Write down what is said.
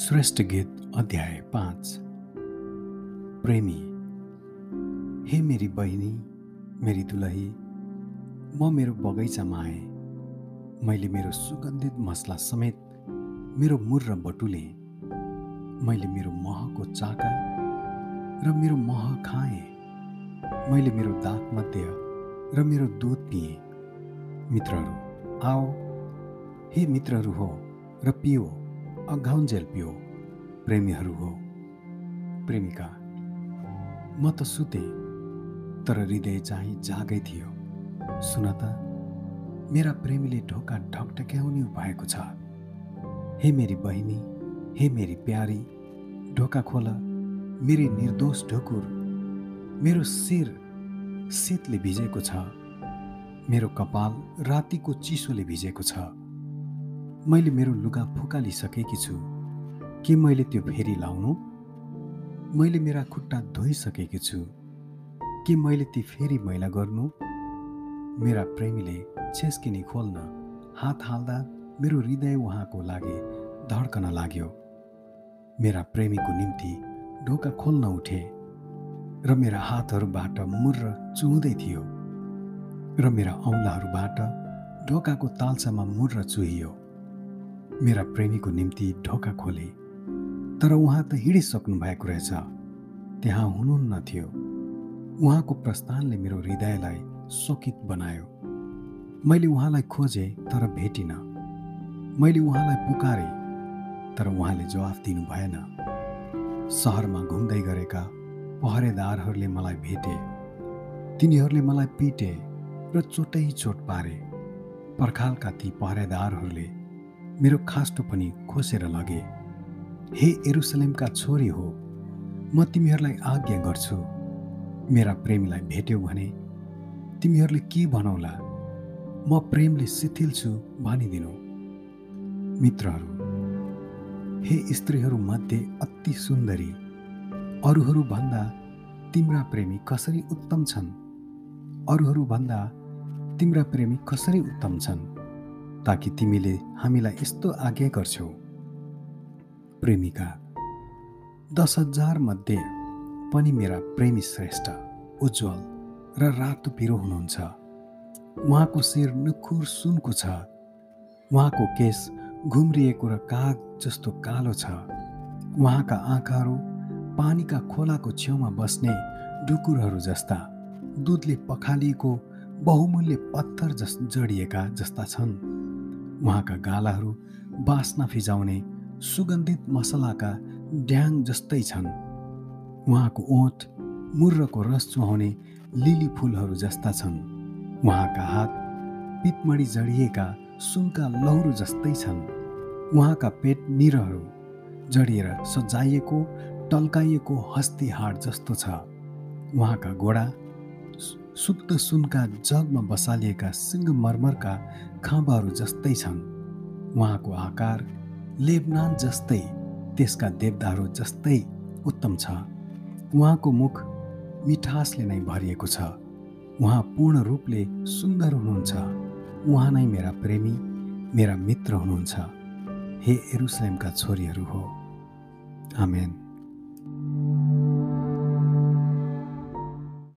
श्रेष्ठ गीत अध्याय पाँच। प्रेमी हे मेरी बहिनी मेरी दुलही म मेरो बगैँचामा आएँ। मैले मेरो सुगन्धित मसला समेत मेरो मुर र बटुले मैले मेरो महको चाका र मेरो मह खाएँ। मैले मेरो दाग मध्य र मेरो दुध पिएँ। मित्रहरू आओ हे मित्रहरू हो र पियो। अघाउन्जेल पियो। प्रेमीहरू हो। प्रेमिका म त सुते तर हृदय चाहिँ जागै थियो। सुन त मेरा प्रेमीले ढोका ढकढक्याउने भएको छ। हे मेरी बहिनी हे मेरी प्यारी ढोका खोल। मेरी निर्दोष ढोकुर मेरो शिर शीतले भिजेको छ। मेरो कपाल रातिको चिसोले भिजेको छ। मैले मेरो लुगा फुकालिसकेकी छु। के मैले त्यो फेरि लाउनु? मैले मेरा खुट्टा धोइसकेकी छु। के मैले ती फेरि मैला गर्नु? मेरा प्रेमीले छेस्किनी खोल्न हात हाल्दा मेरो हृदय उहाँको लागि धड्कन लाग्यो। मेरा प्रेमीको निम्ति ढोका खोल्न उठे र मेरा हातहरूबाट मुर्र चुहुँदै थियो र मेरा औँलाहरूबाट ढोकाको तालसामा मुर्र चुहियो। मेरा प्रेमीको निम्ति ढोका खोले। तर उहाँ त हिँडिसक्नु भएको रहेछ। त्यहाँ हुनुहुन्न थियो। उहाँको प्रस्थानले मेरो हृदयलाई शोकित बनायो। मैले उहाँलाई खोजेँ तर भेटिनँ। मैले उहाँलाई पुकारेँ तर उहाँले जवाफ दिनु भएन। सहरमा घुम्दै गरेका पहरेदारहरूले मलाई भेटे। तिनीहरूले मलाई पिटे र चोटै चोट पारे। पर्खालका ती पहरेदारहरूले मेरो खास्टो पनि खोसेर लगे हे एरुसलेमका छोरी हो म तिमीहरूलाई आज्ञा गर्छु। मेरा प्रेमीलाई भेट्यौ भने तिमीहरूले के भनौला? म प्रेमले शिथिल छु भनिदिनु। मित्रहरू हे स्त्रीहरू मध्ये अति सुन्दरी अरूहरूभन्दा तिम्रा प्रेमी कसरी उत्तम छन्? अरूहरूभन्दा तिम्रा प्रेमी कसरी उत्तम छन्? ताकि तिमीले हामीलाई यस्तो आज्ञा गर्छौ। प्रेमिका दस हजार मध्ये पनि मेरा प्रेमी श्रेष्ठ उज्जवल र रातो पिरो हुनुहुन्छ। उहाँको शिर नुखुर सुनको छ। उहाँको केस घुम्रिएको र काग जस्तो कालो छ। उहाँका आँखाहरू पानीका खोलाको छेउमा बस्ने डुकुरहरू जस्ता दुधले पखालिएको बहुमूल्य पत्थर जस जडिएका जस्ता छन्। उहाँका गालाहरू बास्ना फिजाउने सुगन्धित मसलाका ड्याङ जस्तै छन्। उहाँको ओठ मुर्रको रस चुहाउने लिली फुलहरू जस्ता छन्। उहाँका हात पितमडी जडिएका सुनका लौरो जस्तै छन्। उहाँका पेट निरहरू जडिएर सजाइएको टल्काइएको हस्ती हाड जस्तो छ। उहाँका गोडा शुद्ध सुनका जगमा बसालिएका सिङ्गमर्मरका खाँबाहरू जस्तै छन्। उहाँको आकार लेबनान जस्तै त्यसका देवदाहरू जस्तै उत्तम छ। उहाँको मुख मिठासले नै भरिएको छ। उहाँ पूर्ण रूपले सुन्दर हुनुहुन्छ। उहाँ नै मेरा प्रेमी मेरा मित्र हुनुहुन्छ। हे एरुसलेमका छोरीहरू हो। आमेन।